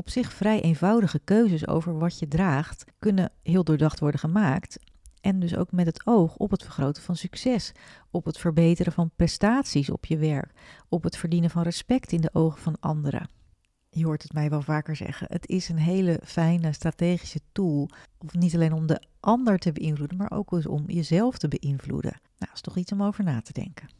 op zich vrij eenvoudige keuzes over wat je draagt kunnen heel doordacht worden gemaakt. En dus ook met het oog op het vergroten van succes, op het verbeteren van prestaties op je werk, op het verdienen van respect in de ogen van anderen. Je hoort het mij wel vaker zeggen. Het is een hele fijne strategische tool. Of niet alleen om de ander te beïnvloeden, maar ook om jezelf te beïnvloeden. Nou, dat is toch iets om over na te denken.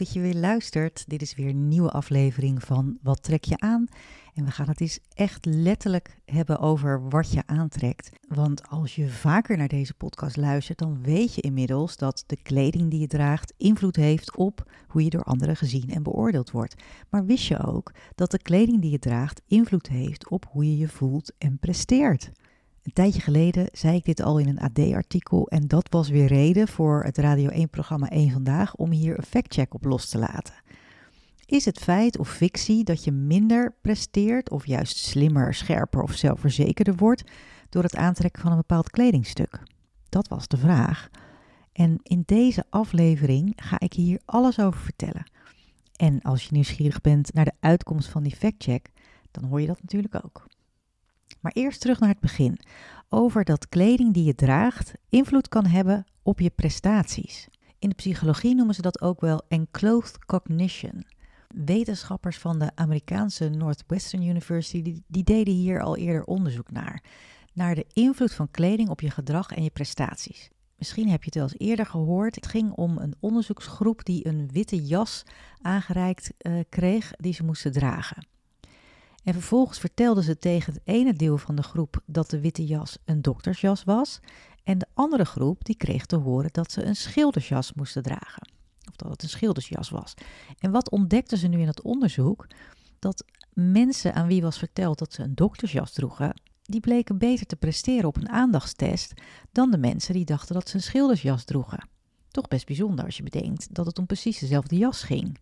Dat je weer luistert. Dit is weer een nieuwe aflevering van Wat trek je aan? En we gaan het eens echt letterlijk hebben over wat je aantrekt. Want als je vaker naar deze podcast luistert, dan weet je inmiddels dat de kleding die je draagt invloed heeft op hoe je door anderen gezien en beoordeeld wordt. Maar wist je ook dat de kleding die je draagt invloed heeft op hoe je je voelt en presteert? Een tijdje geleden zei ik dit al in een AD-artikel en dat was weer reden voor het Radio 1-programma 1 Vandaag om hier een factcheck op los te laten. Is het feit of fictie dat je minder presteert of juist slimmer, scherper of zelfverzekerder wordt door het aantrekken van een bepaald kledingstuk? Dat was de vraag. En in deze aflevering ga ik hier alles over vertellen. En als je nieuwsgierig bent naar de uitkomst van die factcheck, dan hoor je dat natuurlijk ook. Maar eerst terug naar het begin. Over dat kleding die je draagt invloed kan hebben op je prestaties. In de psychologie noemen ze dat ook wel enclosed cognition. Wetenschappers van de Amerikaanse Northwestern University die, deden hier al eerder onderzoek naar. Naar de invloed van kleding op je gedrag en je prestaties. Misschien heb je het wel eens eerder gehoord. Het ging om een onderzoeksgroep die een witte jas aangereikt uh, kreeg die ze moesten dragen. En vervolgens vertelden ze tegen het ene deel van de groep dat de witte jas een doktersjas was. En de andere groep die kreeg te horen dat ze een schildersjas moesten dragen. Of dat het een schildersjas was. En wat ontdekten ze nu in het onderzoek? Dat mensen aan wie was verteld dat ze een doktersjas droegen, die bleken beter te presteren op een aandachtstest dan de mensen die dachten dat ze een schildersjas droegen. Toch best bijzonder als je bedenkt dat het om precies dezelfde jas ging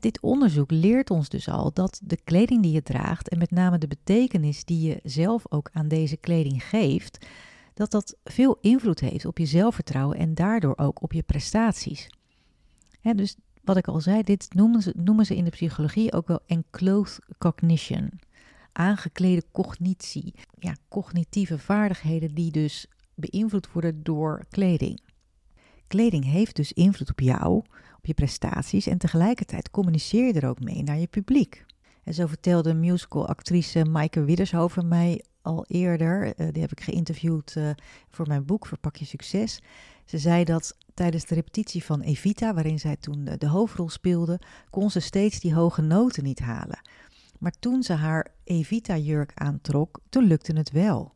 dit onderzoek leert ons dus al dat de kleding die je draagt en met name de betekenis die je zelf ook aan deze kleding geeft, dat dat veel invloed heeft op je zelfvertrouwen en daardoor ook op je prestaties. dus wat ik al zei, dit noemen ze, noemen ze in de psychologie ook wel enclosed cognition. Aangeklede cognitie. Ja, cognitieve vaardigheden die dus beïnvloed worden door kleding. Kleding heeft dus invloed op jou, je prestaties en tegelijkertijd communiceer je er ook mee naar je publiek. En zo vertelde musical-actrice Maaike Widdershoven mij al eerder, uh, die heb ik geïnterviewd uh, voor mijn boek Verpak je succes. Ze zei dat tijdens de repetitie van Evita, waarin zij toen de, de hoofdrol speelde, kon ze steeds die hoge noten niet halen. Maar toen ze haar Evita-jurk aantrok, toen lukte het wel.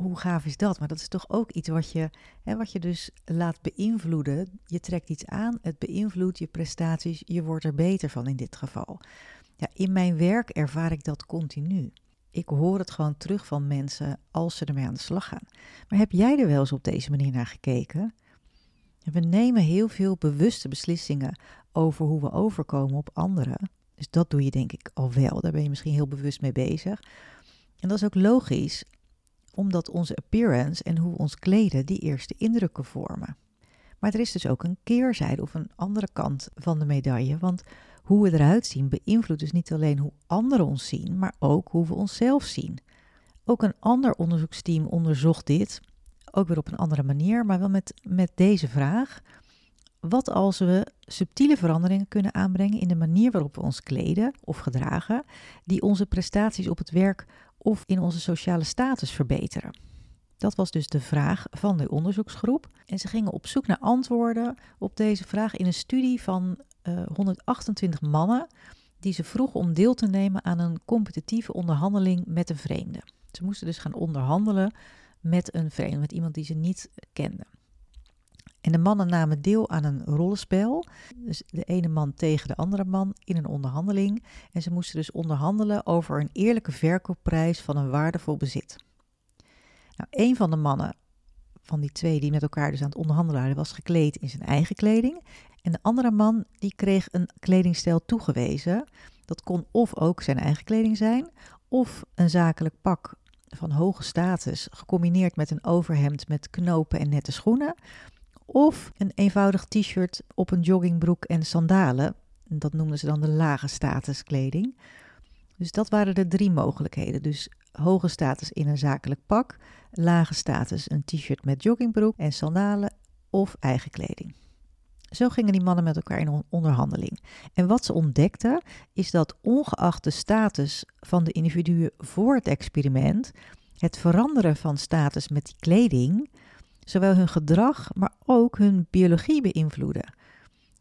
Hoe gaaf is dat? Maar dat is toch ook iets wat je, hè, wat je dus laat beïnvloeden. Je trekt iets aan, het beïnvloedt je prestaties, je wordt er beter van in dit geval. Ja, in mijn werk ervaar ik dat continu. Ik hoor het gewoon terug van mensen als ze ermee aan de slag gaan. Maar heb jij er wel eens op deze manier naar gekeken? We nemen heel veel bewuste beslissingen over hoe we overkomen op anderen. Dus dat doe je denk ik al wel. Daar ben je misschien heel bewust mee bezig. En dat is ook logisch, omdat onze appearance en hoe we ons kleden die eerste indrukken vormen. Maar er is dus ook een keerzijde of een andere kant van de medaille, want hoe we eruit zien beïnvloedt dus niet alleen hoe anderen ons zien, maar ook hoe we onszelf zien. Ook een ander onderzoeksteam onderzocht dit, ook weer op een andere manier, maar wel met, met deze vraag. Wat als we subtiele veranderingen kunnen aanbrengen in de manier waarop we ons kleden of gedragen, die onze prestaties op het werk of in onze sociale status verbeteren? Dat was dus de vraag van de onderzoeksgroep. En ze gingen op zoek naar antwoorden op deze vraag in een studie van uh, eh, 128 mannen die ze vroeg om deel te nemen aan een competitieve onderhandeling met een vreemde. Ze moesten dus gaan onderhandelen met een vreemde, met iemand die ze niet kenden. En de mannen namen deel aan een rollenspel. Dus de ene man tegen de andere man in een onderhandeling. En ze moesten dus onderhandelen over een eerlijke verkoopprijs van een waardevol bezit. Nou, een van de mannen van die twee die met elkaar dus aan het onderhandelen waren, was gekleed in zijn eigen kleding. En de andere man die kreeg een kledingstijl toegewezen. Dat kon of ook zijn eigen kleding zijn, of een zakelijk pak van hoge status, gecombineerd met een overhemd met knopen en nette schoenen. Of een eenvoudig t-shirt op een joggingbroek en sandalen. Dat noemden ze dan de lage statuskleding. Dus dat waren de drie mogelijkheden. Dus hoge status in een zakelijk pak, lage status een t-shirt met joggingbroek en sandalen of eigen kleding. Zo gingen die mannen met elkaar in onderhandeling. En wat ze ontdekten is dat ongeacht de status van de individuen voor het experiment, het veranderen van status met die kleding zowel hun gedrag, maar ook hun biologie beïnvloeden.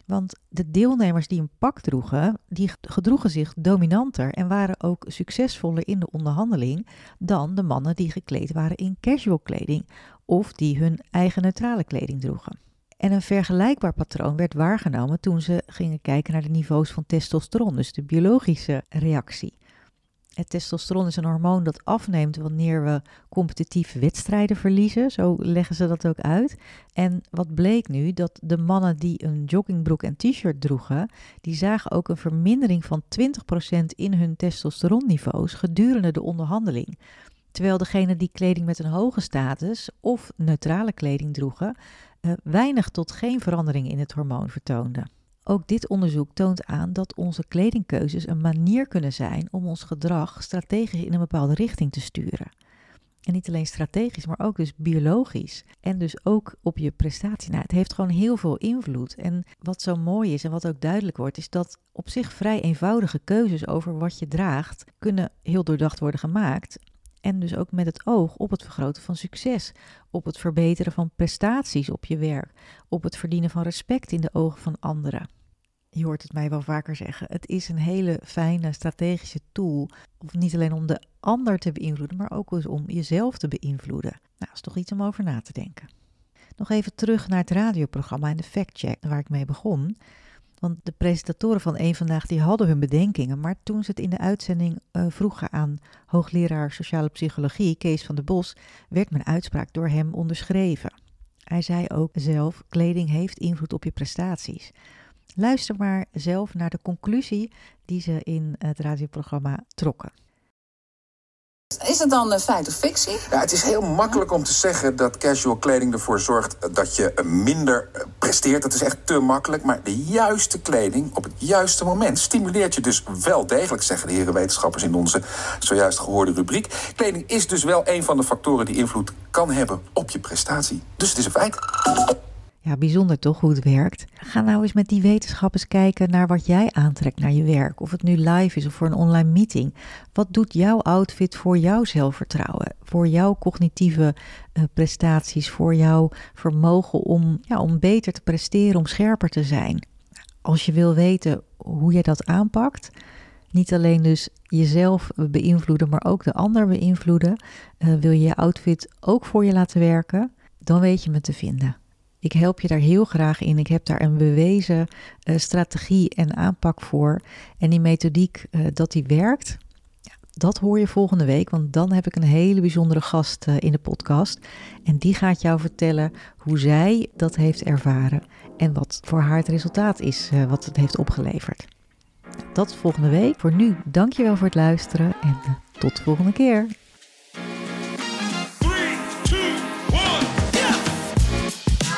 Want de deelnemers die een pak droegen, die gedroegen zich dominanter en waren ook succesvoller in de onderhandeling dan de mannen die gekleed waren in casual kleding of die hun eigen neutrale kleding droegen. En een vergelijkbaar patroon werd waargenomen toen ze gingen kijken naar de niveaus van testosteron, dus de biologische reactie. Het testosteron is een hormoon dat afneemt wanneer we competitief wedstrijden verliezen. Zo leggen ze dat ook uit. En wat bleek nu? Dat de mannen die een joggingbroek en t-shirt droegen, die zagen ook een vermindering van 20% in hun testosteronniveaus gedurende de onderhandeling. Terwijl degene die kleding met een hoge status of neutrale kleding droegen, uh, weinig tot geen verandering in het hormoon vertoonden. Ook dit onderzoek toont aan dat onze kledingkeuzes een manier kunnen zijn om ons gedrag strategisch in een bepaalde richting te sturen. En niet alleen strategisch, maar ook dus biologisch. En dus ook op je prestatie. Nou, het heeft gewoon heel veel invloed. En wat zo mooi is en wat ook duidelijk wordt, is dat op zich vrij eenvoudige keuzes over wat je draagt kunnen heel doordacht worden gemaakt. En dus ook met het oog op het vergroten van succes, op het verbeteren van prestaties op je werk, op het verdienen van respect in de ogen van anderen je hoort het mij wel vaker zeggen, het is een hele fijne strategische tool. Of niet alleen om de ander te beïnvloeden, maar ook om jezelf te beïnvloeden. Nou, dat is toch iets om over na te denken. Nog even terug naar het radioprogramma en de factcheck waar ik mee begon. Want de presentatoren van één vandaag die hadden hun bedenkingen, maar toen ze het in de uitzending uh, vroegen aan hoogleraar sociale psychologie Kees van der Bos, werd mijn uitspraak door hem onderschreven. Hij zei ook zelf: kleding heeft invloed op je prestaties. Luister maar zelf naar de conclusie die ze in het radioprogramma trokken. Is het dan feit of fictie? Ja, het is heel makkelijk om te zeggen dat casual kleding ervoor zorgt dat je minder presteert. Dat is echt te makkelijk. Maar de juiste kleding op het juiste moment stimuleert je dus wel degelijk, zeggen de heren wetenschappers in onze zojuist gehoorde rubriek. Kleding is dus wel een van de factoren die invloed kan hebben op je prestatie. Dus het is een feit. Ja, bijzonder toch hoe het werkt. Ga nou eens met die wetenschappers kijken naar wat jij aantrekt naar je werk. Of het nu live is of voor een online meeting. Wat doet jouw outfit voor jouw zelfvertrouwen? Voor jouw cognitieve uh, prestaties? Voor jouw vermogen om, ja, om beter te presteren, om scherper te zijn? Als je wil weten hoe je dat aanpakt, niet alleen dus jezelf beïnvloeden, maar ook de ander beïnvloeden. Uh, wil je je outfit ook voor je laten werken? Dan weet je me te vinden. Ik help je daar heel graag in. Ik heb daar een bewezen uh, strategie en aanpak voor. En die methodiek, uh, dat die werkt, ja, dat hoor je volgende week. Want dan heb ik een hele bijzondere gast uh, in de podcast. En die gaat jou vertellen hoe zij dat heeft ervaren. En wat voor haar het resultaat is, wat het heeft opgeleverd. Dat volgende week. Voor nu, dankjewel voor het luisteren en tot de volgende keer.